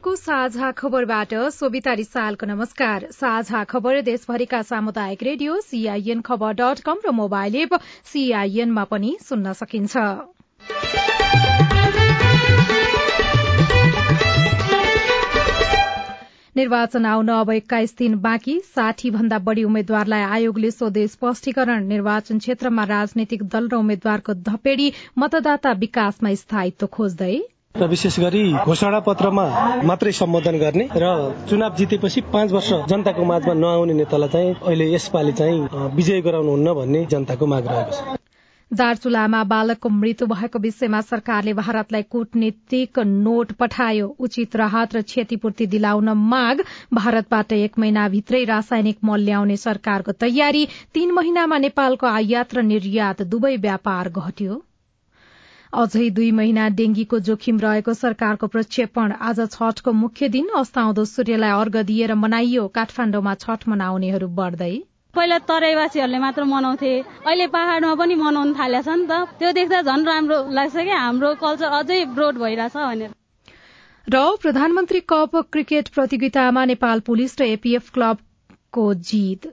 सीआईएनको साझा खबरबाट सोभिता रिसालको नमस्कार। साझा खबर देशभरिका सामुदायिक रेडियो सीआईएन खबर डट कम र मोबाइल एप सीआईएनमा पनि सुन्न सकिन्छ। निर्वाचन आउन अब एक्काइस दिन बाँकी। साठी भन्दा बढ़ी उम्मेद्वारलाई आयोगले सोधे स्पष्टीकरण निर्वाचन क्षेत्रमा राजनैतिक दल र उम्मेद्वारको धपेड़ी मतदाता विकासमा स्थायित्व खोज्दै र विशेष गरी घोषणा पत्रमा मात्रै सम्बोधन गर्ने र चुनाव जितेपछि पाँच वर्ष जनताको माझमा नआउने नेतालाई चाहिँ अहिले यसपालि चाहिँ विजय गराउनुहुन्न भन्ने जनताको माग रहेको छ। दार्चुलामा बालकको मृत्यु भएको विषयमा सरकारले भारतलाई कूटनीतिक नोट पठायो। उचित राहत र क्षतिपूर्ति दिलाउन माग भारतबाट एक महिनाभित्रै रासायनिक मल ल्याउने सरकारको तयारी। तीन महिनामा नेपालको आयात र निर्यात दुवै व्यापार घट्यो। अझै दुई महिना डेंगीको जोखिम रहेको सरकारको प्रक्षेपण आज छठको मुख्य दिन अस्ताउँदो सूर्यलाई अर्घ दिएर मनाइयो। काठमाण्डुमा छठ मनाउनेहरू बढ़दै। पहिला तराईवासीहरूले मात्र मनाउँथे। अहिले पहाड़मा पनि मनाउन थालेछ नि त। त्यो देख्दा झन् राम्रो लाग्छ कि? हाम्रो कल्चर अझै ब्रोड भइरहेछ भनेर। र प्रधानमन्त्री कप क्रिकेट प्रतियोगितामा नेपाल पुलिस र एपीएफ क्लबको जित।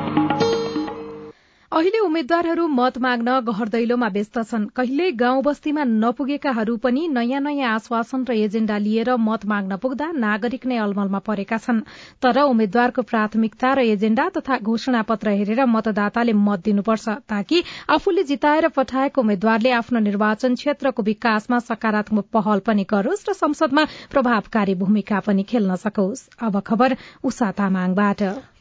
अहिले उम्मेद्वारहरू मत माग्न गहर दैलोमा व्यस्त छन्। कहिले गाउँ बस्तीमा नपुगेकाहरू पनि नयाँ नयाँ आश्वासन र एजेण्डा लिएर मत माग्न पुग्दा नागरिक नै अलमलमा परेका छन्। तर उम्मेद्वारको प्राथमिकता र एजेण्डा तथा घोषणा पत्र हेरेर मतदाताले मत दिनुपर्छ ताकि आफूले जिताएर पठाएको उम्मेद्वारले आफ्नो निर्वाचन क्षेत्रको विकासमा सकारात्मक पहल पनि गरोस् र संसदमा प्रभावकारी भूमिका पनि खेल्न सकोस्।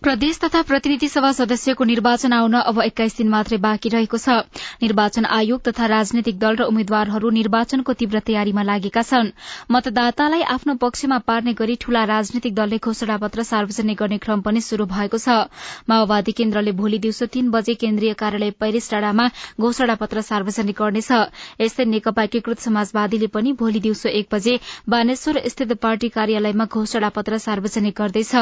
प्रदेश तथा प्रतिनिधि सभा सदस्यको निर्वाचन आउन अब एक्काइस दिन मात्रै बाँकी रहेको छ। निर्वाचन आयोग तथा राजनैतिक दल र उम्मेद्वारहरू निर्वाचनको तीव्र तयारीमा लागेका छन्। मतदातालाई आफ्नो पक्षमा पार्ने गरी ठूला राजनैतिक दलले घोषणा पत्र सार्वजनिक गर्ने क्रम पनि शुरू भएको छ। माओवादी केन्द्रले भोलि दिउँसो तीन बजे केन्द्रीय कार्यालय पैरिस डाँडामा घोषणा पत्र सार्वजनिक गर्नेछ। यस्तै नेकपा एकीकृत समाजवादीले पनि भोलि दिउँसो एक बजे बानेश्वर स्थित पार्टी कार्यालयमा घोषणा पत्र सार्वजनिक गर्दैछ।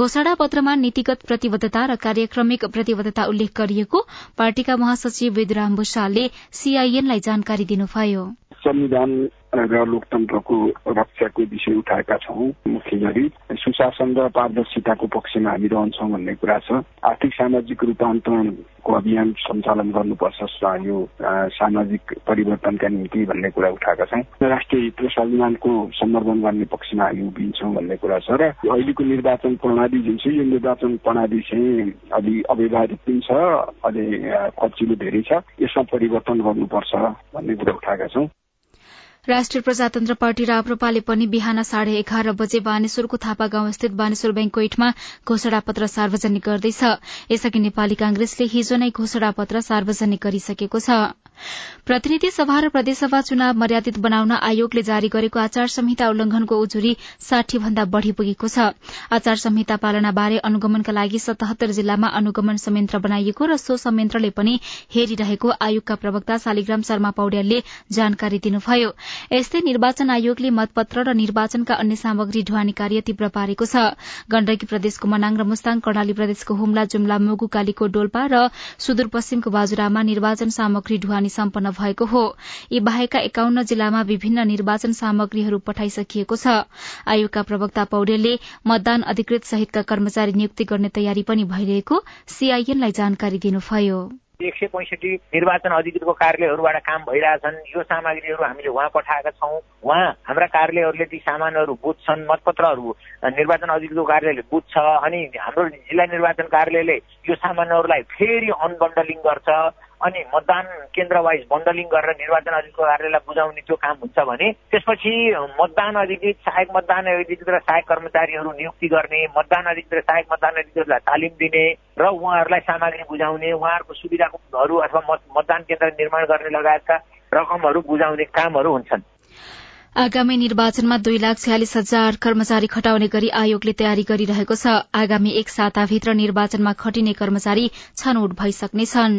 घोषणा पत्रमा नीतिगत प्रतिबद्धता र कार्यक्रमिक प्रतिबद्धता उल्लेख गरिएको पार्टीका महासचिव वेदराम भूषालले सीआईएनलाई जानकारी दिनुभयो। संविधान र लोकतन्त्रको रक्षाको विषय उठाएका छौँ मुख्य गरी सुशासन र पारदर्शिताको पक्षमा हामी रहन्छौँ भन्ने कुरा छ। आर्थिक सामाजिक रूपान्तरणको अभियान सञ्चालन गर्नुपर्छ यो सामाजिक परिवर्तनका निम्ति भन्ने कुरा उठाएका छौँ। राष्ट्रिय हित र संविधानको सम्वर्धन गर्ने पक्षमा हामी उभिन्छौँ भन्ने कुरा छ। र अहिलेको निर्वाचन प्रणाली जुन छ यो निर्वाचन प्रणाली चाहिँ अलि अव्यवहारिक पनि छ अलि खर्चिलो धेरै छ। यसमा परिवर्तन गर्नुपर्छ भन्ने कुरा उठाएका छौँ। राष्ट्रिय प्रजातन्त्र पार्टी राप्रपाले पनि बिहान साढे एघार बजे बानेश्वरको थापा गाउँ स्थित बानेश्वर बैंकोइटमा घोषणा पत्र सार्वजनिक गर्दैछ। यसअघि नेपाली कांग्रेसले हिजो नै घोषणा पत्र सार्वजनिक गरिसकेको छ। प्रतिनिधि सभा र प्रदेशसभा चुनाव मर्यादित बनाउन आयोगले जारी गरेको आचार संहिता उल्लंघनको उजुरी साठी भन्दा बढ़ी पुगेको छ। आचार संहिता पालनाबारे अनुगमनका लागि सतहत्तर जिल्लामा अनुगमन संयन्त्र बनाइएको र सो संयन्त्रले पनि हेरिरहेको आयोगका प्रवक्ता शालिग्राम शर्मा पौड्यालले जानकारी दिनुभयो। यस्तै निर्वाचन आयोगले मतपत्र र निर्वाचनका अन्य सामग्री ढुवानी कार्य तीव्र पारेको छ। गण्डकी प्रदेशको मनाङ र मुस्ताङ कर्णाली प्रदेशको हुम्ला जुम्ला मुगु कालीको डोल्पा र सुदूरपश्चिमको बाजुरामा निर्वाचन सामग्री ढुवानी सम्पन्न भएको हो। यी बाहेकका एकाउन्न जिल्लामा विभिन्न निर्वाचन सामग्रीहरू पठाइसकिएको छ। आयोगका प्रवक्ता पौडेलले मतदान अधिकृत सहितका कर्मचारी नियुक्ति गर्ने तयारी पनि भइरहेको सीआईएनलाई जानकारी दिनुभयो। एक सय पैँसठी निर्वाचन अधिकृतको कार्यालयहरूबाट काम भइरहेछन् यो सामग्रीहरू हामीले उहाँ पठाएका छौँ। उहाँ हाम्रा कार्यालयहरूले ती सामानहरू बुझ्छन् मतपत्रहरू निर्वाचन अधिकृतको कार्यालयले बुझ्छ अनि हाम्रो जिल्ला निर्वाचन कार्यालयले यो सामानहरूलाई फेरि अनबन्डलिङ गर्छ। अनि मतदान केन्द्र वाइज बन्डलिङ गरेर निर्वाचन अधिकृत कार्यालयलाई बुझाउने त्यो काम हुन्छ भने त्यसपछि मतदान अधिकृत सहायक मतदान अधिकृत र सहायक कर्मचारीहरू नियुक्ति गर्ने मतदान अधिकृत र सहायक मतदान अधिकृतलाई तालिम दिने र उहाँहरूलाई सामग्री बुझाउने उहाँहरूको सुविधाहरू अथवा मतदान केन्द्र निर्माण गर्ने लगायतका रकमहरू बुझाउने कामहरू हुन्छन्। आगामी निर्वाचनमा दुई लाख छयालिस हजार कर्मचारी खटाउने गरी आयोगले तयारी गरिरहेको छ। आगामी एक साताभित्र निर्वाचनमा खटिने कर्मचारी छनौट भइसक्नेछन्।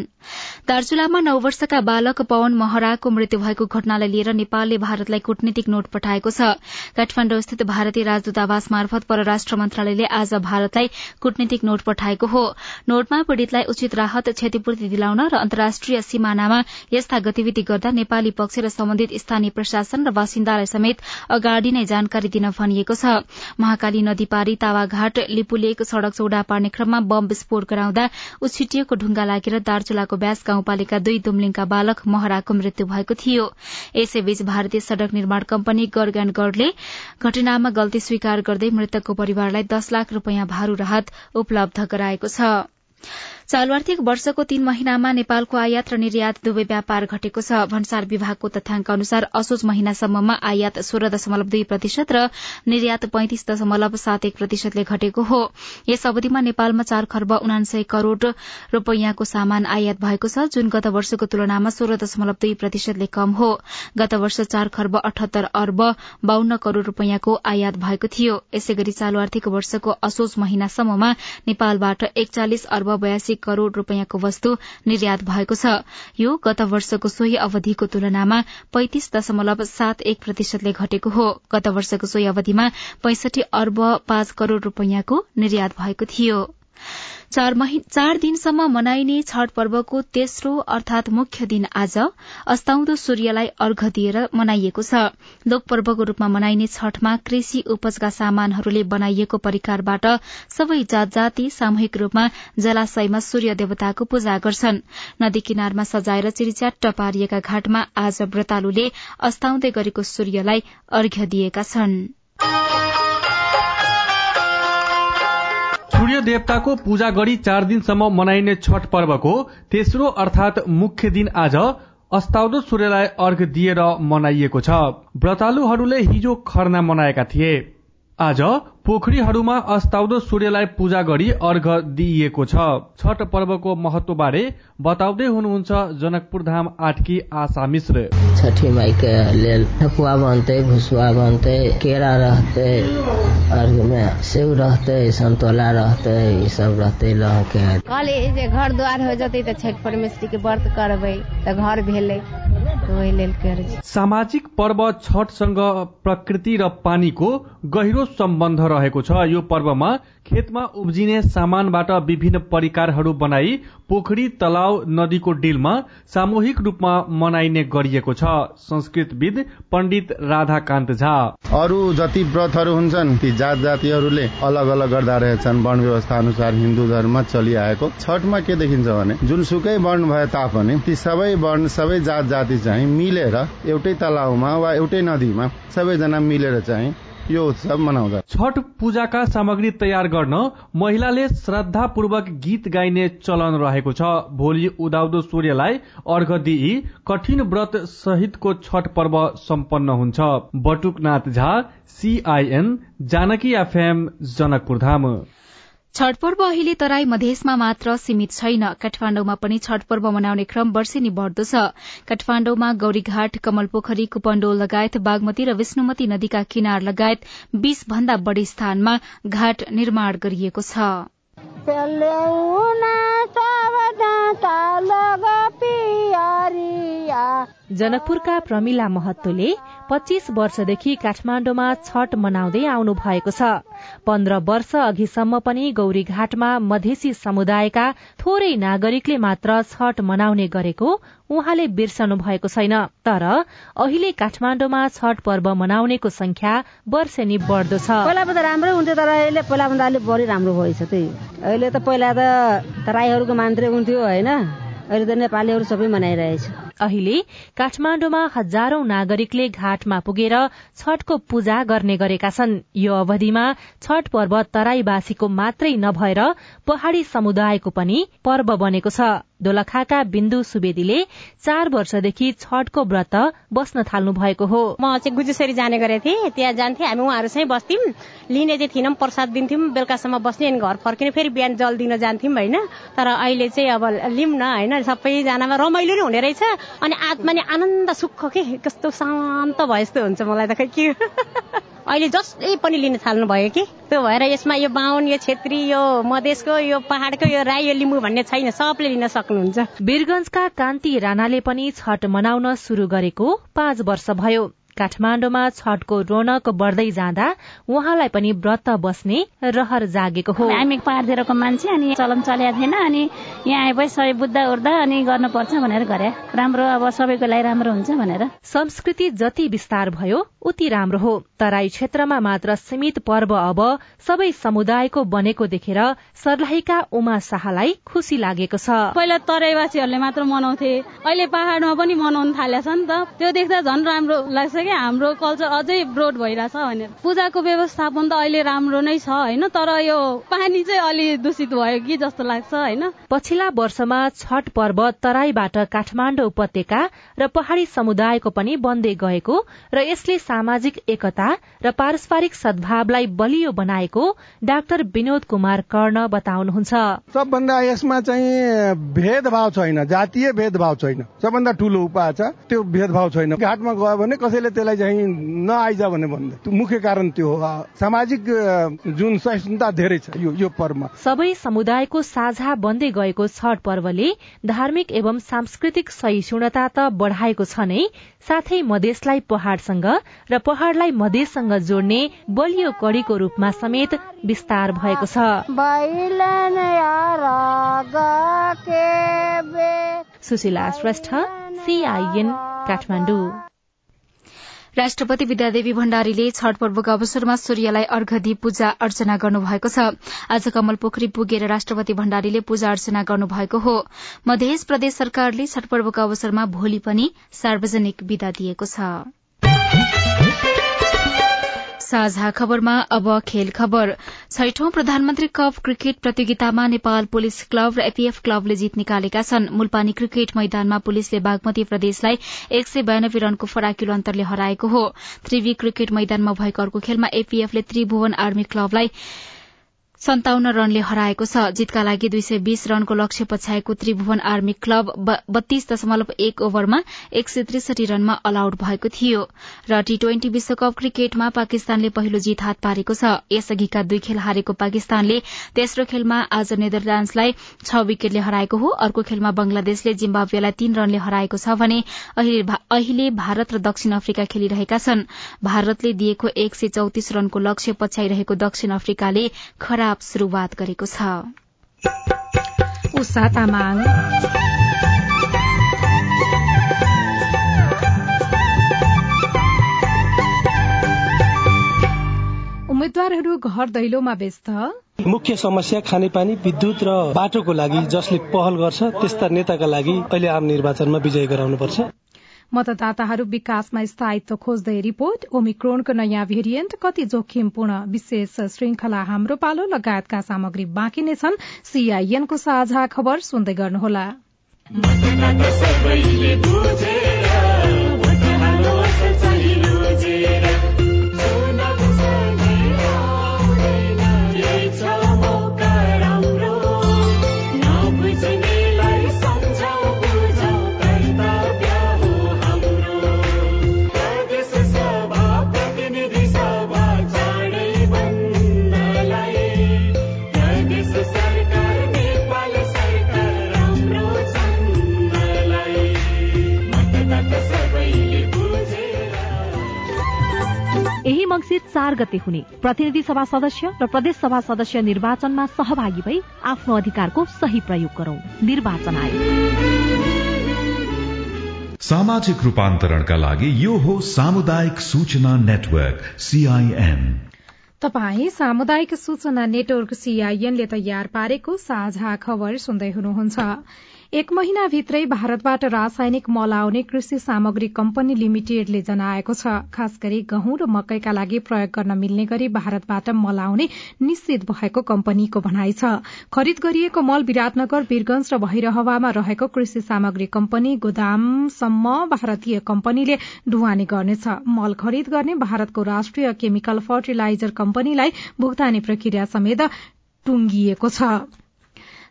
दार्चुलामा नौ वर्षका बालक पवन महराको मृत्यु भएको घटनालाई लिएर नेपालले भारतलाई कूटनीतिक नोट पठाएको छ। काठमाण्डु भारतीय राजदूतावास मार्फत परराष्ट्र मन्त्रालयले आज भारतलाई कूटनीतिक नोट पठाएको हो। नोटमा पीड़ितलाई उचित राहत क्षतिपूर्ति दिलाउन र अन्तर्राष्ट्रिय सिमानामा यस्ता गतिविधि गर्दा नेपाली पक्ष र सम्बन्धित स्थानीय प्रशासन र बासिन्दालाई समेत अगाडि नै जानकारी दिन भनिएको छ। महाकाली नदी पारी तावाघाट लिपुलेक सड़क चौड़ा पार्ने क्रममा बम विस्फोट गराउँदा उछिटिएको ढुङ्गा लागेर दार्चुलाको ब्यास गाउँपालिका दुई दुमलिङका बालक महराको मृत्यु भएको थियो। यसैबीच भारतीय सड़क निर्माण कम्पनी गरले घटनामा गल्ती स्वीकार गर्दै मृतकको परिवारलाई दश लाख रूपियाँ भारू राहत उपलब्ध गराएको छ। चालू आर्थिक वर्षको तीन महिनामा नेपालको आयात र निर्यात दुवै व्यापार घटेको छ। भन्सार विभागको तथ्याङ्क अनुसार असोज महिनासम्ममा आयात सोह्र दशमलव दुई प्रतिशत र निर्यात पैंतिस दशमलव सात एक प्रतिशतले घटेको हो। यस अवधिमा नेपालमा चार खर्ब उनासय करोड़ रूपियाँको सामान आयात भएको छ जुन गत वर्षको तुलनामा सोह्र दशमलव दुई प्रतिशतले कम हो। गत वर्ष चार खर्ब अठहत्तर अर्ब बाहन्न करोड़ रूपियाँको आयात भएको थियो। यसै गरी चालू आर्थिक वर्षको असोज महिनासम्ममा नेपालबाट एकचालिस अर्ब बयासी करोड़ रूपियाँको वस्तु निर्यात भएको छ। यो गत वर्षको सोही अवधिको तुलनामा पैंतिस दशमलव सात एक प्रतिशतले घटेको हो। गत वर्षको सोही अवधिमा पैंसठी अर्ब पाँच करोड़ रूपियाँको निर्यात भएको थियो। चार दिनसम्म मनाइने छठ पर्वको तेस्रो अर्थात मुख्य दिन आज अस्ताउँदो सूर्यलाई अर्घ दिएर मनाइएको छ। लोक पर्वको रूपमा मनाइने छठमा कृषि उपजका सामानहरूले बनाइएको परिकारबाट सबै जात जाति सामूहिक रूपमा जलाशयमा सूर्य देवताको पूजा गर्छन्। नदी किनारमा सजाएर चिरिच्याट्ट पारिएका घाटमा आज व्रतालुले अस्ताउँदै गरेको सूर्यलाई अर्घ्य दिएका छनृ। सूर्य देवताको पूजा गरी चार दिनसम्म मनाइने छठ पर्वको तेस्रो अर्थात मुख्य दिन आज अस्ताउँदो सूर्यलाई अर्घ दिएर मनाइएको छ। व्रतालुहरूले हिजो खरना मनाएका थिए। आज पोखरीहरूमा अस्ताउँदो सूर्यलाई पूजा गरी अर्घ दिइएको छ। छठ पर्वको महत्वबारे बताउँदै हुनुहुन्छ जनकपुर धाम आठकी आशा मिश्र। छठी माई के लेल ठकुआ बनते भुसुआ बनते केरा रहते अर्घ में सेव रहते संतोला रहते ई सब रहते लह के। कहली जे घर द्वार हो जते तो छठ परमेश्वरी के व्रत करबै तो घर भेले सामाजिक पर्व छठसँग प्रकृति र पानीको गहिरो सम्बन्ध रहेको छ। यो पर्वमा खेतमा उब्जिने सामानबाट विभिन्न परिकारहरू बनाई पोखरी तलाउ नदीको डिलमा सामूहिक रूपमा मनाइने गरिएको छ। संस्कृतविद पण्डित राधाकान्त झा। अरू जति व्रतहरू हुन्छन् ती जात जातिहरूले अलग अलग गर्दा रहेछन्। वर्ण व्यवस्था अनुसार हिन्दू धर्म चलिआएको। छठमा के देखिन्छ भने जुनसुकै वर्ण भए तापनि ती सबै वर्ण सबै जात जाति चाहिँ मिलेर एउटै तलाउमा वा एउटै नदीमा सबैजना मिलेर चाहिँ यो उत्सव मनाउँदा। छठ पूजाका सामग्री तयार गर्न महिलाले श्रद्धापूर्वक गीत गाइने चलन रहेको छ। भोलि उदाउँदो सूर्यलाई अर्घ दिई कठिन व्रत सहितको छठ पर्व सम्पन्न हुन्छ। Batuknath Jha CIN Janaki FM Janakpur Dham. Chhath पर्व अहिले तराई मधेसमा मात्र सीमित छैन। काठमाण्डुमा पनि छठ पर्व मनाउने क्रम वर्षेनी बढ़दो छ। काठमाण्डुमा गौरीघाट कमलपोखरी कुपण्डो लगायत बागमती र विष्णुमती नदीका किनार लगायत बीस भन्दा बढ़ी स्थानमा घाट निर्माण गरिएको छ। जनकपुरका प्रमिला महत्वले पच्चीस वर्षदेखि काठमाण्डुमा छठ मनाउँदै आउनु भएको छ। पन्ध्र वर्ष अघिसम्म पनि गौरीघाटमा मधेसी समुदायका थोरै नागरिकले मात्र छठ मनाउने गरेको उहाँले बिर्सनु भएको छैन। तर अहिले काठमाण्डुमा छठ पर्व मनाउनेको संख्या वर्षेनी बढ्दो छ। पहिला त राम्रै हुन्थ्यो तर अहिले पहिलाभन्दा अलिक बढी राम्रो भएछ त्यही अहिले त पहिला त तराईहरूको मात्रै हुन्थ्यो होइन? अहिले त नेपालीहरू सबै मनाइरहेछ। अहिले काठमाडौँमा हजारौं नागरिकले घाटमा पुगेर छठको पूजा गर्ने गरेका छन्। यो अवधिमा छठ पर्व तराईवासीको मात्रै नभएर पहाड़ी समुदायको पनि पर्व बनेको छ। दोलखाका बिन्दु सुवेदीले चार वर्षदेखि छठको व्रत बस्न थाल्नु भएको हो। म चाहिँ गुजुसरी जाने गरेको थिएँ। त्यहाँ जान्थे हामी उहाँहरूसँगै बस्थ्यौँ। लिने चाहिँ थिएनौँ प्रसाद दिन्थ्यौँ। बेलुकासम्म बस्ने अनि घर फर्किने फेरि बिहान जल दिन जान्थ्यौँ होइन। तर अहिले चाहिँ अब लिउँ न होइन सबैजनामा रमाइलो नै हुने रहेछ। अनि आत्मा नि आनन्द सुख के? कस्तो शान्त भए जस्तो हुन्छ मलाई त खै के? अहिले जसले पनि लिन थाल्नु भयो कि? त्यो भएर यसमा यो बाहुन यो छेत्री यो मधेसको यो पहाड़को यो राई यो लिम्बू भन्ने छैन सबले लिन सक्नुहुन्छ। वीरगंजका कान्ति राणाले पनि छठ मनाउन शुरू गरेको पाँच वर्ष भयो। काठमाण्डुमा छठको रौनक बढ्दै जाँदा उहाँलाई पनि व्रत बस्ने रहर जागेको हो। हामी पहाड़तिरको मान्छे अनि चलन चलेको थिएन अनि यहाँ आएपछि सबै बुद्ध उर्दा अनि गर्नुपर्छ भनेर गरे। राम्रो अब सबैको लागि राम्रो हुन्छ भनेर। संस्कृति जति विस्तार भयो उति राम्रो हो। तराई क्षेत्रमा मात्र सीमित पर्व अब सबै समुदायको बनेको देखेर सर्लाहीका उमा शाहलाई खुशी लागेको छ। पहिला तराईवासीहरूले मात्र मनाउँथे अहिले पहाड़मा पनि मनाउन थालेछ नि त। त्यो देख्दा झन् राम्रो लाग्छ कि हाम्रो कल्चर अझै ब्रोड भइरहेछ भनेर। पूजाको व्यवस्थापन त अहिले राम्रो नै छ होइन? तर यो पानी चाहिँ अलि दूषित भयो कि जस्तो लाग्छ होइन? पछिल्ला वर्षमा छठ पर्व तराईबाट काठमाडौँ उपत्यका र पहाड़ी समुदायको पनि बन्दै गएको र यसले सामाजिक एकता र पारस्परिक सद्भावलाई बलियो बनाएको डाक्टर विनोद कुमार कर्ण बताउनुहुन्छ। सबभन्दा यसमा चाहिँ भेदभाव छैन जातीय भेदभाव छैन। सबभन्दा ठूलो उपाय छ त्यो भेदभाव छैन। घाटमा गयो भने कसैले त्यसलाई चाहिँ नआइज भने भन्दै मुख्य कारण त्यो हो। सामाजिक जुन सहिष्णुता धेरै छ यो यो पर्वमा सबै समुदायको साझा बन्दै गएको छठ पर्वले धार्मिक एवं सांस्कृतिक सहिष्णुता त बढाएको छ नै साथै मधेसलाई पहाड़सँग र पहाड़लाई मधेससँग जोड्ने बलियो कड़ीको रूपमा समेत विस्तार भएको छ। सुशीला श्रेष्ठ सीआईएन काठमाडौँ। राष्ट्रपति विद्यादेवी भण्डारीले छठ पर्वको अवसरमा सूर्यलाई अर्घ दिई पूजा अर्चना गर्नुभएको छ। आज कमल पोखरी पुगेर राष्ट्रपति भण्डारीले पूजा अर्चना गर्नुभएको हो। मध्य प्रदेश सरकारले छठ पर्वको अवसरमा भोलि पनि सार्वजनिक विदा दिएको छ। साझा खबरमा अब खेल खबर। छैठौं प्रधानमन्त्री कप क्रिकेट प्रतियोगितामा नेपाल पुलिस क्लब र एपीएफ क्लबले जीत निकालेका छन्। मुलपानी क्रिकेट मैदानमा पुलिसले बागमती प्रदेशलाई एक सय बयानब्बे रनको फराकिलो अन्तरले हराएको हो। त्रिवी क्रिकेट मैदानमा भएको अर्को खेलमा एपीएफले त्रिभुवन आर्मी क्लबलाई सन्ताउन्न रनले हराएको छ। जितका लागि दुई सय बीस रनको लक्ष्य पछ्याएको त्रिभुवन आर्मी क्लब बत्तीस दशमलव एक ओभरमा एक सय त्रिसठी रनमा अल आउट भएको थियो र टी ट्वेन्टी विश्वकप क्रिकेटमा पाकिस्तानले पहिलो जीत हात पारेको छ। यसअघिका दुई खेल हारेको पाकिस्तानले तेस्रो खेलमा आज नेदरल्याण्डसलाई छ विकेटले हराएको हो। अर्को खेलमा बंगलादेशले जिम्बाब्वेलाई तीन रनले हराएको छ भने अहिले भारत र दक्षिण अफ्रिका खेलिरहेका छन्। भारतले दिएको एक सय चौतिस रनको लक्ष्य पछ्याइरहेको दक्षिण अफ्रिकाले खराब शुरूआत गरेको छ। उम्मेद्वारहरू घर दैलोमा व्यस्त। मुख्य समस्या खानेपानी विद्युत र बाटोको लागि जसले पहल गर्छ त्यस्ता नेताका लागि अहिले आम निर्वाचनमा विजय गराउनुपर्छ। मतदाताहरू विकासमा स्थायित्व खोज्दै रिपोर्ट ओमिक्रोनको नयाँ भेरिएन्ट कति जोखिमपूर्ण विशेष श्रृंखला हाम्रो पालो लगायतका सामग्री बाँकी नै छन्। सीआईएनको साझा खबर सुन्दै गर्नुहोला। चार गते हुने प्रतिनिधि सभा सदस्य र प्रदेश सभा सदस्य निर्वाचनमा सहभागी भई आफ्नो अधिकारको सही प्रयोग गरौं। निर्वाचन आयोग। सामाजिक रूपान्तरणका लागि यो हो सामुदायिक सूचना नेटवर्क सीआईएन तपाई सामुदायिक सूचना नेटवर्क सीआईएनले तयार पारेको साझा खबर सुन्दै हुनुहुन्छ। एक महिनाभित्रै भारतबाट रासायनिक मल आउने कृषि सामग्री कम्पनी लिमिटेडले जनाएको छ। खास गरी गहुँ र मकैका लागि प्रयोग गर्न मिल्ने गरी भारतबाट मल आउने निश्चित भएको कम्पनीको भनाइ छ। खरिद गरिएको मल विराटनगर वीरगंज र भैरहवामा रहेको कृषि सामग्री कम्पनी गोदामसम्म भारतीय कम्पनीले ढुवानी गर्नेछ। मल खरिद गर्ने भारतको राष्ट्रिय केमिकल फर्टिलाइजर कम्पनीलाई भुक्तानी प्रक्रिया समेत टुंगिएको छ।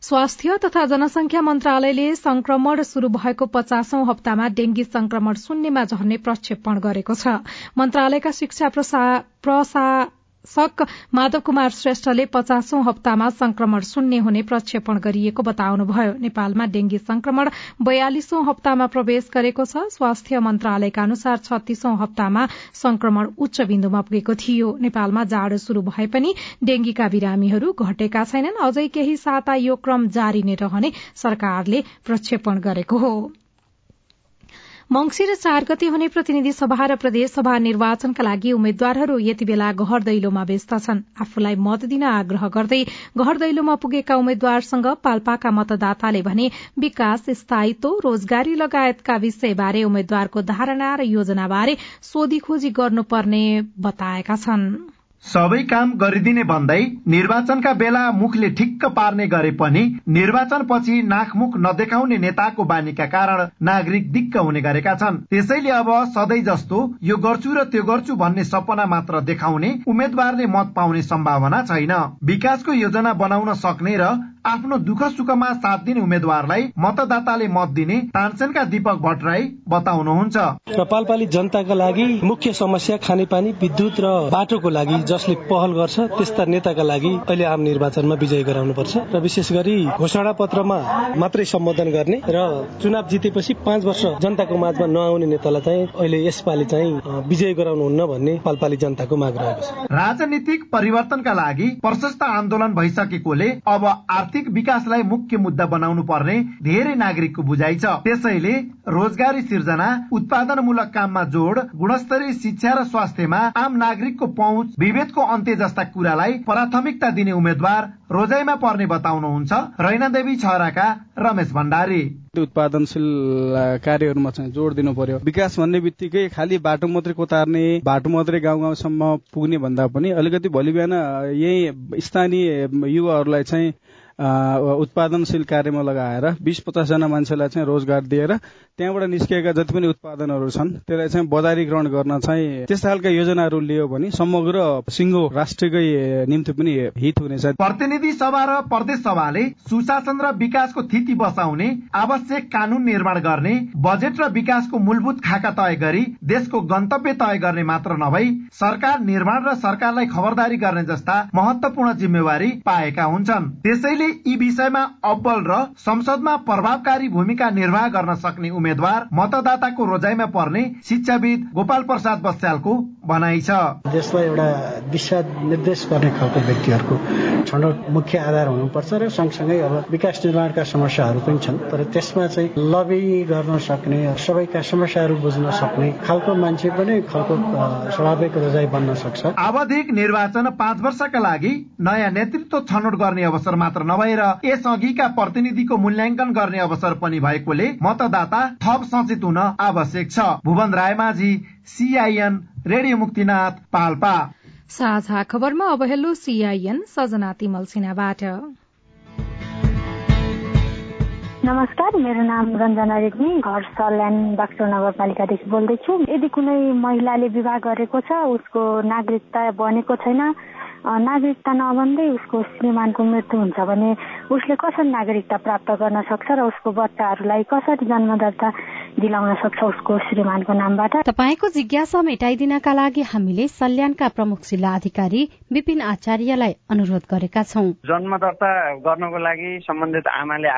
स्वास्थ्य तथा जनसंख्या मन्त्रालयले संक्रमण शुरू भएको पचासौं हप्तामा डेंगी संक्रमण शून्यमा झर्ने प्रक्षेपण गरेको छ। मन्त्रालयका शिक्षा प्रशासक माधव कुमार श्रेष्ठले पचासौं हप्तामा संक्रमण शून्य हुने प्रक्षेपण गरिएको बताउनुभयो। नेपालमा डेंगी संक्रमण बयालिसौं हप्तामा प्रवेश गरेको छ। स्वास्थ्य मन्त्रालयका अनुसार छत्तीसौं हप्तामा संक्रमण उच्च बिन्दुमा पुगेको थियो। नेपालमा जाड़ो शुरू भए पनि डेंगीका बिरामीहरू घटेका छैनन्। अझै केही साता यो क्रम जारी नै रहने सरकारले प्रक्षेपण गरेको हो। मंगिर चार गते हुने प्रतिनिधि सभा र प्रदेशसभा निर्वाचनका लागि उम्मेद्वारहरू यति बेला घर दैलोमा व्यस्त छन्। आफूलाई मत दिन आग्रह गर्दै घर दैलोमा पुगेका उम्मेद्वारसँग पाल्पाका मतदाताले भने विकास स्थायित्व रोजगारी लगायतका विषयबारे उम्मेद्वारको धारणा र योजनाबारे सोधीखोजी गर्नुपर्ने बताएका छनृ। सबै काम गरिदिने भन्दै निर्वाचनका बेला मुखले ठिक्क पार्ने गरे पनि निर्वाचन पछि नाकमुख नदेखाउने नेताको बानीका कारण नागरिक दिक्क हुने गरेका छन्। त्यसैले अब सधैँ जस्तो यो गर्छु र त्यो गर्छु भन्ने सपना मात्र देखाउने उम्मेद्वारले मत पाउने सम्भावना छैन। विकासको योजना बनाउन सक्ने र आफ्नो दुःख सुखमा साथ दिने उम्मेद्वारलाई मतदाताले मत दिने तानसेनका दीपक भट्टराई बताउनुहुन्छ। र पालपाली जनताका लागि मुख्य समस्या खानेपानी विद्युत र बाटोको लागि जसले पहल गर्छ त्यस्ता नेताका लागि अहिले आम निर्वाचनमा विजय गराउनुपर्छ र विशेष गरी घोषणा पत्रमा मात्रै सम्बोधन गर्ने र चुनाव जितेपछि पाँच वर्ष जनताको माझमा नआउने नेतालाई चाहिँ अहिले यसपालि चाहिँ विजय गराउनुहुन्न भन्ने पालपाली जनताको माग रहेको छ। राजनीतिक परिवर्तनका लागि प्रशस्त आन्दोलन भइसकेकोले अब आर्थिक आर्थिक विकासलाई मुख्य मुद्दा बनाउनु पर्ने धेरै नागरिकको बुझाइ छ। त्यसैले रोजगारी सिर्जना उत्पादनमूलक काममा जोड गुणस्तरीय शिक्षा र स्वास्थ्यमा आम नागरिकको पहुँच विभेदको अन्त्य जस्ता कुरालाई प्राथमिकता दिने उम्मेद्वार रोजाइमा पर्ने बताउनुहुन्छ रैना देवी छहराका रमेश भण्डारी। उत्पादनशील कार्यहरूमा चाहिँ जोड दिनु पर्यो। विकास भन्ने बित्तिकै खालि बाटो मात्रै कोतार्ने बाटो मात्रै गाउँ गाउँसम्म पुग्ने भन्दा पनि अलिकति भोलि बिहान यही स्थानीय युवाहरूलाई चाहिँ उत्पादनशील कार्यमा लगाएर बिस पचासजना मान्छेलाई चाहिँ रोजगार दिएर त्यहाँबाट निस्किएका जति पनि उत्पादनहरू छन् त्यसलाई चाहिँ बजारीकरण गर्न चाहिँ त्यस्ता खालका योजनाहरू लियो भने समग्र सिङ्गो राष्ट्रकै निम्ति पनि हित हुनेछ। प्रतिनिधि सभा र प्रदेश सभाले सुशासन र विकासको थिति बसाउने आवश्यक कानून निर्माण गर्ने बजेट र विकासको मूलभूत खाका तय गरी देशको गन्तव्य तय गर्ने मात्र नभई सरकार निर्माण र सरकारलाई खबरदारी गर्ने जस्ता महत्वपूर्ण जिम्मेवारी पाएका हुन्छन्। त्यसैले यी विषयमा अब्बल र संसदमा प्रभावकारी भूमिका निर्वाह गर्न सक्ने उम्मेद्वार मतदाताको रोजाइमा पर्ने शिक्षाविद गोपाल प्रसाद बस्यालको भनाइ छ। देशलाई एउटा दिशा निर्देश गर्ने खालको व्यक्तिहरूको छनौट मुख्य आधार हुनुपर्छ र सँगसँगै अब विकास निर्माणका समस्याहरू पनि छन्। तर त्यसमा चाहिँ लबी गर्न सक्ने सबैका समस्याहरू बुझ्न सक्ने खालको मान्छे पनि खालको स्वाभाविक रोजाइ बन्न सक्छ। आवधिक निर्वाचन पाँच वर्षका लागि नयाँ नेतृत्व छनौट गर्ने अवसर मात्र नभएर यसअघिका प्रतिनिधिको मूल्याङ्कन गर्ने अवसर पनि भएकोले मतदाता थप सचेत हुन आवश्यक छ। Bhuwan Raimajhi CIN radio Muktinath Palpa. साझा खबरमा अब हेलो सीआईएन सजना तिमल सिन्हाबाट। नमस्कार मेरो नाम रञ्जना रेग्मी घर सल्यान बाक्सो नगरपालिकादेखि बोल्दैछु। यदि कुनै महिलाले विवाह गरेको छ उसको नागरिकता बनेको छैन नागरिकता नबन्दै उसको श्रीमानको मृत्यु हुन्छ भने उसले कसरी नागरिकता प्राप्त गर्न सक्छ र उसको बच्चाहरूलाई कसरी जन्मदर्ता दिलाउन सक्छ उसको श्रीमानको नामबाट। तपाईँको जिज्ञासा मेटाइदिनका लागि हामीले सल्यानका प्रमुख जिल्ला अधिकारी विपिन आचार्यलाई अनुरोध गरेका छौँ। जन्म दर्ता गर्नको लागि सम्बन्धित आमाले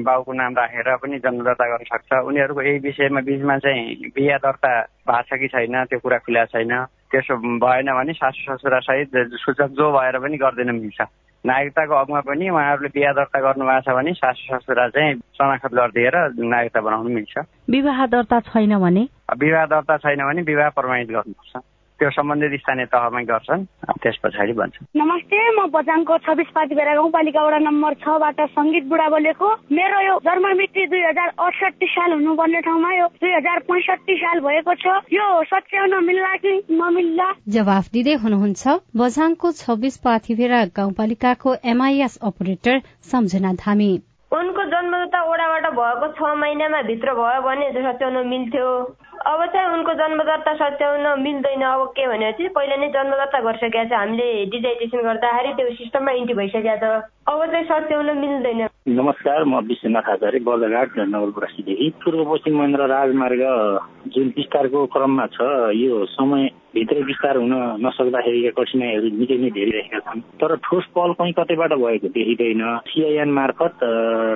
बाउको नाम राखेर पनि जन्म दर्ता गर्न सक्छ। उनीहरूको यही विषयमा बिचमा चाहिँ बिहा दर्ता भएको छ कि छैन त्यो कुरा खुल्या छैन। त्यसो भएन भने सासु ससुरा सहित सूचक जो भएर पनि गरिदिन मिल्छ। नागरिकताको हकमा पनि उहाँहरूले बिहा दर्ता गर्नु भएको छ भने सासु ससुरा चाहिँ शनाखत गरिदिएर नागरिकता बनाउनु मिल्छ। विवाह दर्ता छैन भने? विवाह दर्ता छैन भने विवाह प्रमाणित गर्नुपर्छ। त्यो सम्बन्धित स्थानीय तहमै गर्छन्। त्यस पछाडि भन्छ नमस्ते म बजाङको छब्बिस पातिभेरा गाउँपालिका वडा नम्बर छबाट सङ्गीत बुढा बोलेको। मेरो यो जन्म मिति दुई हजार साल हुनुपर्ने ठाउँमा यो दुई हजार पैँसठी साल भएको छ। यो सच्याउन मिल्ला कि नमिल्ला? जवाफ दिँदै हुनुहुन्छ बझाङको छब्बिस पाथिभेरा गाउँपालिकाको एमआइएस अपरेटर सम्झना धामी। उनको जन्मदाता ओडाबाट भएको छ महिनामा भित्र भयो भने सच्याउन मिल्थ्यो। अब चाहिँ उनको जन्मदत्ता सच्याउन मिल्दैन अब के भनेपछि? पहिला नै जन्मदत्ता गरिसकेको छ। हामीले डिजाइटेसन गर्दाखेरि त्यो सिस्टममा इन्ट्री भइसकेको छ। अब चाहिँ सच्याउन मिल्दैन। नमस्कार म विश्वनाथ आचार्य बर्दघाट नगरवासीदेखि पूर्व पश्चिम महेन्द्र राजमार्ग जुन विस्तारको क्रममा छ यो समय भित्र विस्तार हुन नसक्दाखेरि कठिनाइहरू निकै नै धेरै रहेका छन्। तर ठोस पहल कहीँ कतैबाट भएको देखिँदैन। सिआइएन मार्फत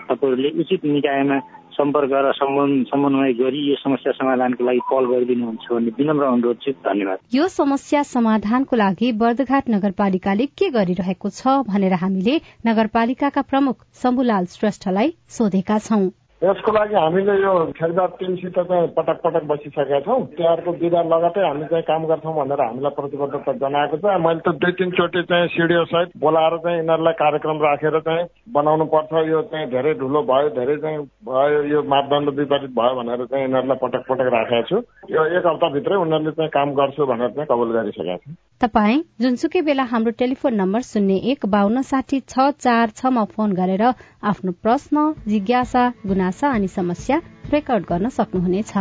तपाईँहरूले उचित निकायमा सम्पर्क र समन्वय गरी यो समस्या समाधानको लागि पहल गरिदिनुहुन्छ भन्ने विनम्र अनुरोध छु। धन्यवाद। यो समस्या समाधानको लागि बर्दघाट नगरपालिकाले के गरिरहेको छ भनेर हामीले नगरपालिकाका प्रमुख शम्भुलाल श्रेष्ठलाई सोधेका छौं। यसको लागि हामीले यो खेलबाद टिमसित चाहिँ पटक पटक बसिसकेका छौँ। तिहारको बिदा लगतै हामी चाहिँ काम गर्छौँ भनेर हामीलाई प्रतिबद्धता जनाएको छ। मैले त दुई तिनचोटि चाहिँ सिडिओ सहित बोलाएर चाहिँ यिनीहरूलाई कार्यक्रम राखेर चाहिँ बनाउनु पर्छ। यो चाहिँ धेरै ठुलो भयो धेरै चाहिँ भयो यो मापदण्ड विपरीत भयो भनेर चाहिँ यिनीहरूलाई पटक पटक राखेको छु। यो एक हप्ताभित्रै उनीहरूले चाहिँ काम गर्छु भनेर चाहिँ कबुल गरिसकेका छन् तपाईँ जुनसुकै बेला हाम्रो टेलिफोन नम्बर शून्य एक बान्न साठी छ चार छमा फोन गरेर आफ्नो प्रश्न जिज्ञासा गुनासा अनि समस्या रेकर्ड गर्न सक्नुहुनेछ।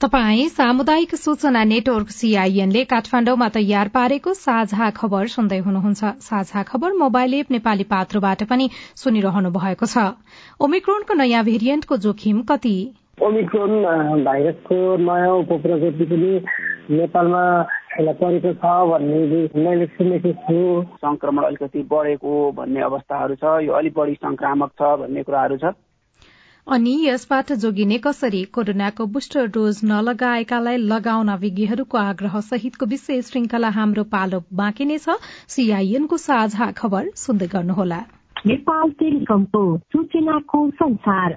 तपाई सामुदायिक सूचना नेटवर्क सीआईएनले काठमाण्डुमा तयार पारेको साझा खबर सुन्दै हुनुहुन्छ। साझा खबर मोबाइल एप नेपाली पात्रोबाट पनि सुनिरहनु भएको छ। ओमिक्रोनको नयाँ भेरिएन्टको जोखिम कति? ओमिक्रोन भाइरसको नयाँ उपप्रजाति पनि नेपालमा परेको छ भन्ने मैले सुनेको छु। संक्रमण अलिकति बढेको भन्ने अवस्थाहरू छ यो अलिक बढी संक्रामक छ भन्ने कुराहरू छ। अनि यसबाट जोगिने कसरी कोरोनाको बुस्टर डोज नलगाएकालाई लगाउन विज्ञहरूको आग्रह सहितको विशेष श्रृंखला हाम्रो पालो बाँकी नै छ। सीआईएनको साझा खबर सुन्दै गर्नुहोला। नेपाल टेलिकमको सूचनाको संसार।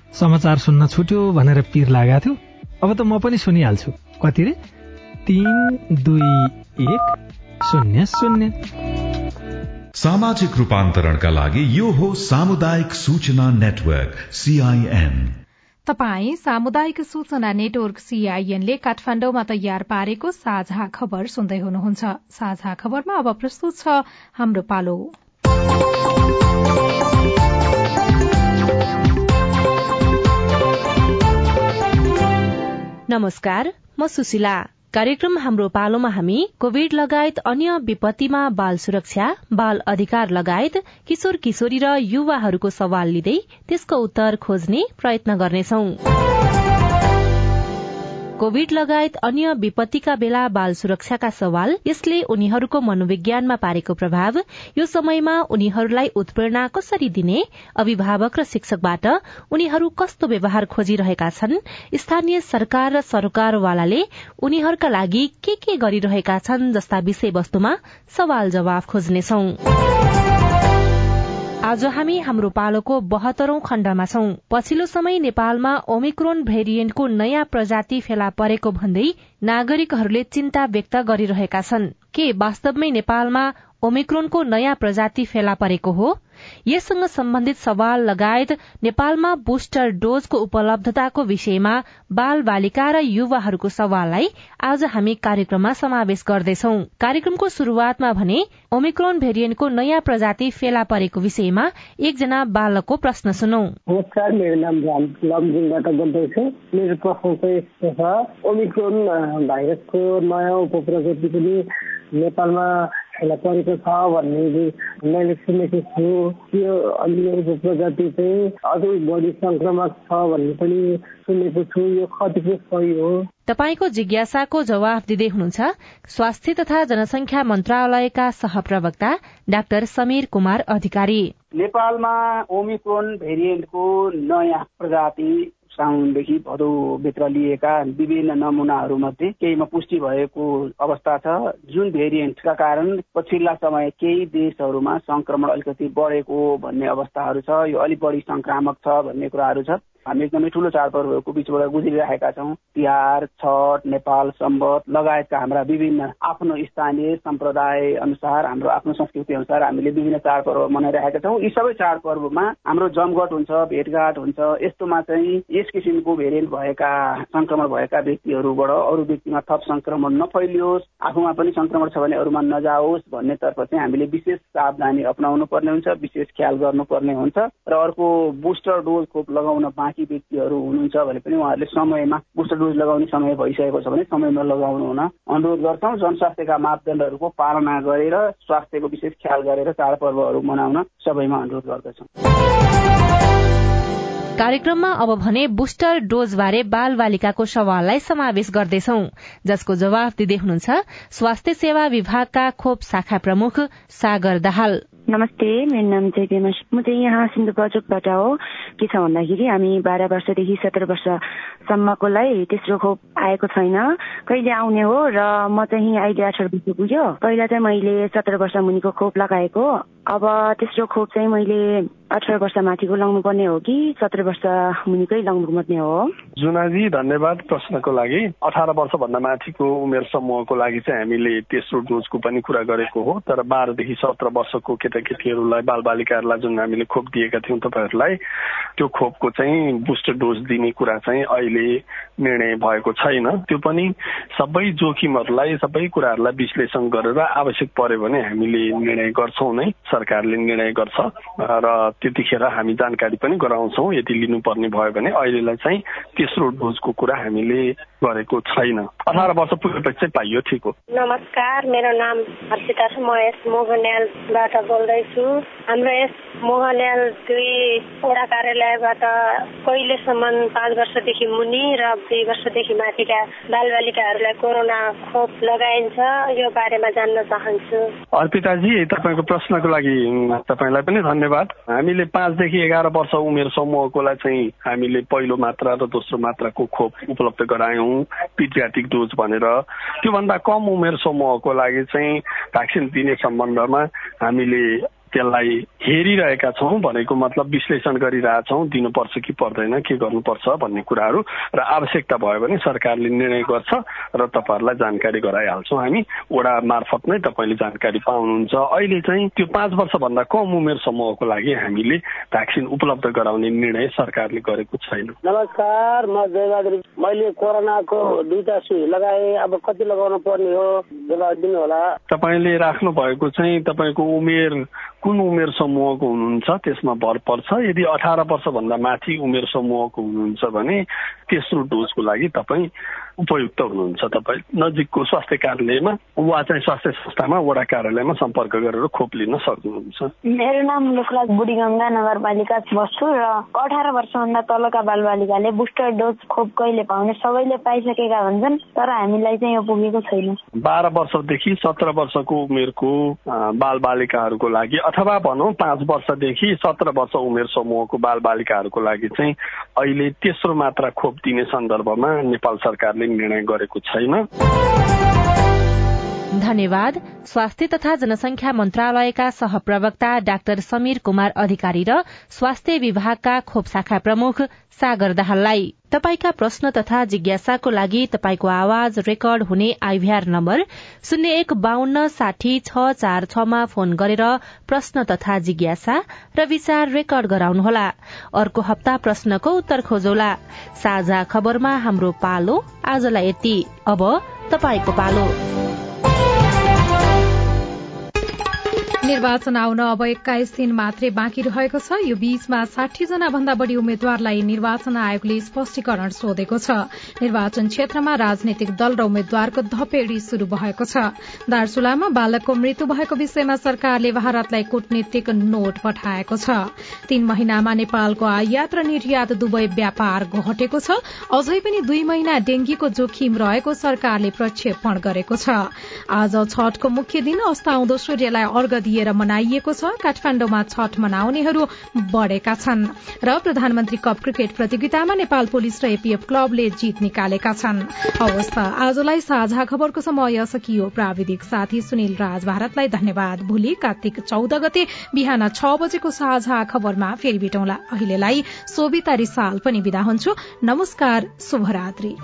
समाचार सुन्न छुट्यो भनेर पिर लागेको थियो। अब त म पनि सुनिहाल्छु। कति रे? तीन दुई एक शून्य शून्य। सामाजिक रूपान्तरणका लागि यो हो सामुदायिक सूचना नेटवर्क सीआईएन तपाई सामुदायिक सूचना नेटवर्क सीआईएनले काठमाण्डुमा तयार पारेको साझा खबर सुन्दै हुनुहुन्छ। साझा खबरमा अब प्रस्तुत छ हाम्रो पालो। नमस्कार म सुशीला। कार्यक्रम हाम्रो पालोमा हामी कोविड लगायत अन्य विपत्तिमा बाल सुरक्षा बाल अधिकार लगायत किशोर किशोरी र युवाहरूको सवाल लिँदै त्यसको उत्तर खोज्ने प्रयत्न गर्नेछौं। कोविड लगायत अन्य विपत्तिका बेला बाल सुरक्षाका सवाल यसले उनीहरूको मनोविज्ञानमा पारेको प्रभाव यो समयमा उनीहरूलाई उत्प्रेरणा कसरी दिने अभिभावक र शिक्षकबाट उनीहरू कस्तो व्यवहार खोजिरहेका छन् स्थानीय सरकार र सरकारवालाले उनीहरूका लागि के के गरिरहेका छन् जस्ता विषयवस्तुमा सवाल जवाफ खोज्नेछौं। आज हामी हाम्रो पालोको बहत्तरौं खण्डमा छौं। पछिल्लो समय नेपालमा ओमिक्रोन भेरिएन्टको नयाँ प्रजाति फेला परेको भन्दै नागरिकहरूले चिन्ता व्यक्त गरिरहेका छन्। के वास्तवमै नेपालमा ओमिक्रोनको नयाँ प्रजाति फेला परेको हो। यससँग सम्बन्धित सवाल लगायत नेपालमा बुस्टर डोजको उपलब्धताको विषयमा बाल बालिका र युवाहरूको सवाललाई आज हामी कार्यक्रममा समावेश गर्दैछौ। कार्यक्रमको शुरूआतमा भने ओमिक्रोन भेरिएन्टको नयाँ प्रजाति फेला परेको विषयमा एकजना बालकको प्रश्न सुनौ। नमस्कार नाम बोल्दैछु। मेरो प्रश्न चाहिँ यस्तो छ। ओमिक्रोन भाइरसको नयाँ उपप्रजाति नेपालमा यसलाई परेको छ भन्ने मैले सुनेको छु। त्यो अन्य प्रजाति चाहिँ अझै बढी संक्रमक छ भन्ने पनि सुनेको छु। यो कतिको सही हो? तपाईँको जिज्ञासाको जवाफ दिँदै हुनुहुन्छ स्वास्थ्य तथा जनसंख्या मन्त्रालयका सहप्रवक्ता डाक्टर समीर कुमार अधिकारी। नेपालमा ओमिक्रोन भेरिएन्टको नयाँ प्रजाति साउनदेखि भदौभित्र लिएका विभिन्न नमुनाहरूमध्ये केहीमा पुष्टि भएको अवस्था छ। जुन भेरिएन्टका कारण पछिल्ला समय केही देशहरूमा संक्रमण अलिकति बढेको भन्ने अवस्थाहरू छ। यो अलिक बढी संक्रामक छ भन्ने कुराहरू छ। हामी एकदमै ठुलो चाडपर्वहरूको बिचबाट गुज्रिरहेका छौँ। तिहार छठ नेपाल सम्बत लगायतका हाम्रा विभिन्न आफ्नो स्थानीय सम्प्रदाय अनुसार हाम्रो आफ्नो संस्कृति अनुसार हामीले विभिन्न चाडपर्व मनाइरहेका छौँ। यी सबै चाडपर्वमा हाम्रो जमघट हुन्छ भेटघाट हुन्छ। यस्तोमा चाहिँ यस किसिमको भेरिएन्ट भएका संक्रमण भएका व्यक्तिहरूबाट अरू व्यक्तिमा थप संक्रमण नफैलियोस् आफूमा पनि संक्रमण छ भने अरूमा नजाओस् भन्नेतर्फ चाहिँ हामीले विशेष सावधानी अप्नाउनु पर्ने हुन्छ विशेष ख्याल गर्नुपर्ने हुन्छ। र अर्को बुस्टर डोज खोप लगाउन बाँकी व्यक्तिहरू हुनुहुन्छ भने पनि उहाँहरूले समयमा बुस्टर डोज लगाउने समय भइसकेको छ भने समयमा लगाउनु हुन अनुरोध गर्छौँ। जनस्वास्थ्यका मापदण्डहरूको पालना गरेर स्वास्थ्यको विशेष ख्याल गरेर चाडपर्वहरू मनाउन सबैमा अनुरोध गर्दछौँ। कार्यक्रममा अब भने बुस्टर डोज बारे बाल बालिकाको सवाललाई समावेश गर्दैछौ। जसको जवाफ दिँदै हुनुहुन्छ स्वास्थ्य सेवा विभागका खोप शाखा प्रमुख सागर दाहाल। नमस्ते मेरो नाम चाहिँ पेमा म चाहिँ यहाँ सिन्धुपाल्चोकबाट हो। के छ भन्दाखेरि हामी बाह्र वर्षदेखि सत्र वर्षसम्मकोलाई तेस्रो खोप आएको छैन। कहिले आउने हो र म चाहिँ अहिले अठार वर्ष पुग्यो। पहिला चाहिँ मैले सत्र वर्ष मुनिको खोप लगाएको। अब तेस्रो खोप चाहिँ मैले अठार वर्ष माथिको लाउनु पर्ने हो कि सत्र वर्ष मुनिकै लाउनु पर्ने हो? जुनाजी धन्यवाद प्रश्नको लागि। अठार वर्षभन्दा माथिको उमेर समूहको लागि चाहिँ हामीले तेस्रो डोजको पनि कुरा गरेको हो। तर बाह्रदेखि सत्र वर्षको केटाकेटीहरूलाई बालबालिकाहरूलाई जुन हामीले खोप दिएका थियौँ तपाईँहरूलाई त्यो खोपको चाहिँ बुस्टर डोज दिने कुरा चाहिँ अहिले निर्णय भएको छैन। त्यो पनि सबै जोखिमहरूलाई सबै कुराहरूलाई विश्लेषण गरेर आवश्यक पर्यो भने हामीले निर्णय गर्छौँ नै सरकारले निर्णय गर्छ। र त्यतिखेर हामी जानकारी पनि गराउँछौँ। यदि लिनुपर्ने भयो भने अहिलेलाई चाहिँ तेस्रो डोजको कुरा हामीले गरेको छैन। अठार वर्ष पुगेपछि चाहिँ पाइयो ठिक हो। नमस्कार मेरो नाम हर्षिता छ। म यस मोहनयालबाट बोल्दैछु। हाम्रो यस मोहनयाल दुईवटा कार्यालयबाट कहिलेसम्म पाँच वर्षदेखि मुनि र दुई वर्षदेखि माथिका बालबालिकाहरूलाई कोरोना खोप लगाइन्छ यो बारेमा जान्न चाहन्छु। अर्पिताजी तपाईँको प्रश्नको लागि तपाईँलाई पनि धन्यवाद। हामीले पाँचदेखि एघार वर्ष उमेर समूहकोलाई चाहिँ हामीले पहिलो मात्रा र दोस्रो मात्राको खोप उपलब्ध गरायौँ। पिडियाटिक डोज भनेर। त्योभन्दा कम उमेर समूहको लागि चाहिँ भ्याक्सिन दिने सम्बन्धमा हामीले त्यसलाई हेरिरहेका छौँ भनेको मतलब विश्लेषण गरिरहेछौँ दिनुपर्छ कि पर्दैन के गर्नुपर्छ भन्ने कुराहरू र आवश्यकता भयो भने सरकारले निर्णय गर्छ र तपाईँहरूलाई जानकारी गराइहाल्छौँ। हामी वडा मार्फत नै तपाईँले जानकारी पाउनुहुन्छ। अहिले चाहिँ त्यो पाँच वर्षभन्दा कम उमेर समूहको लागि हामीले भ्याक्सिन उपलब्ध गराउने निर्णय सरकारले गरेको छैन। नमस्कार म जयबहादुर मैले कोरोनाको दुईटा सुई लगाएँ। अब कति लगाउनु पर्ने हो? दिनु होला तपाईँले राख्नु भएको चाहिँ तपाईँको उमेर कुन उमेर समूहको हुनुहुन्छ त्यसमा भर पर्छ। यदि अठार वर्षभन्दा माथि उमेर समूहको हुनुहुन्छ भने तेस्रो डोजको लागि तपाईँ उपयुक्त हुनुहुन्छ तपाईँ। नजिकको स्वास्थ्य कार्यालयमा वा चाहिँ स्वास्थ्य संस्थामा वडा कार्यालयमा सम्पर्क गरेर खोप लिन सक्नुहुन्छ। मेरो नाम लोकराज बुढीगङ्गा नगरपालिका बस्छु र अठार वर्षभन्दा तलका बालबालिकाले बुस्टर डोज खोप कहिले पाउने सबैले पाइसकेका भन्छन् तर हामीलाई चाहिँ यो पुगेको छैन। बाह्र वर्षदेखि सत्र वर्षको उमेरको बाल बालिकाहरूको लागि अथवा भनौँ पाँच वर्षदेखि सत्र वर्ष उमेर समूहको बाल बालिकाहरूको लागि चाहिँ अहिले तेस्रो मात्रा खोप दिने सन्दर्भमा नेपाल सरकारले निर्णय गरेको छैन। धन्यवाद। स्वास्थ्य तथा जनसंख्या मन्त्रालयका सहप्रवक्ता डाक्टर समीर कुमार अधिकारी र स्वास्थ्य विभागका खोप शाखा प्रमुख सागर दाहाललाई। तपाईका प्रश्न तथा जिज्ञासाको लागि तपाईको आवाज रेकर्ड हुने आइभीआर नम्बर शून्य एक बान्न साठी छ चार छमा फोन गरेर प्रश्न तथा जिज्ञासा र विचार रेकर्ड गराउनुहोला। अर्को हप्ता प्रश्नको उत्तर खोजौला। साझा खबरमा हाम्रो पालो आजलाई यति। अब पालो। निर्वाचन आउन अब एक्काइस दिन मात्रै बाँकी रहेको छ। यो बीचमा साठी जना भन्दा बढ़ी उम्मेद्वारलाई निर्वाचन आयोगले स्पष्टीकरण सोधेको छ। निर्वाचन क्षेत्रमा राजनैतिक दल र उम्मेद्वारको धपेड़ी शुरू भएको छ। दार्चुलामा बालकको मृत्यु भएको विषयमा सरकारले भारतलाई कूटनीतिक नोट पठाएको छ। तीन महिनामा नेपालको आयात र निर्यात दुवै व्यापार घटेको छ। अझै पनि दुई महिना डेंगीको जोखिम रहेको सरकारले प्रक्षेपण गरेको छ। आज छठको मुख्य दिन अस्ताउँदो सूर्यलाई अर्घ दिएर मनाइएको छ। काठमाण्डुमा छठ मनाउनेहरू बढ़ेका छन् र प्रधानमन्त्री कप क्रिकेट प्रतियोगितामा नेपाल पुलिस र एपीएफ क्लबले जीत निकालेका छन्। आजलाई साझा खबरको समय सकियो। प्राविधिक साथी सुनिल राज भारतलाई धन्यवाद। भोलि कार्तिक चौध गते बिहान छ बजेको साझा खबरमा फेरि भेटौँला। अहिलेलाई सोभिता रिसाल पनि विदा हुन्छु। नमस्कार शुभरात्री।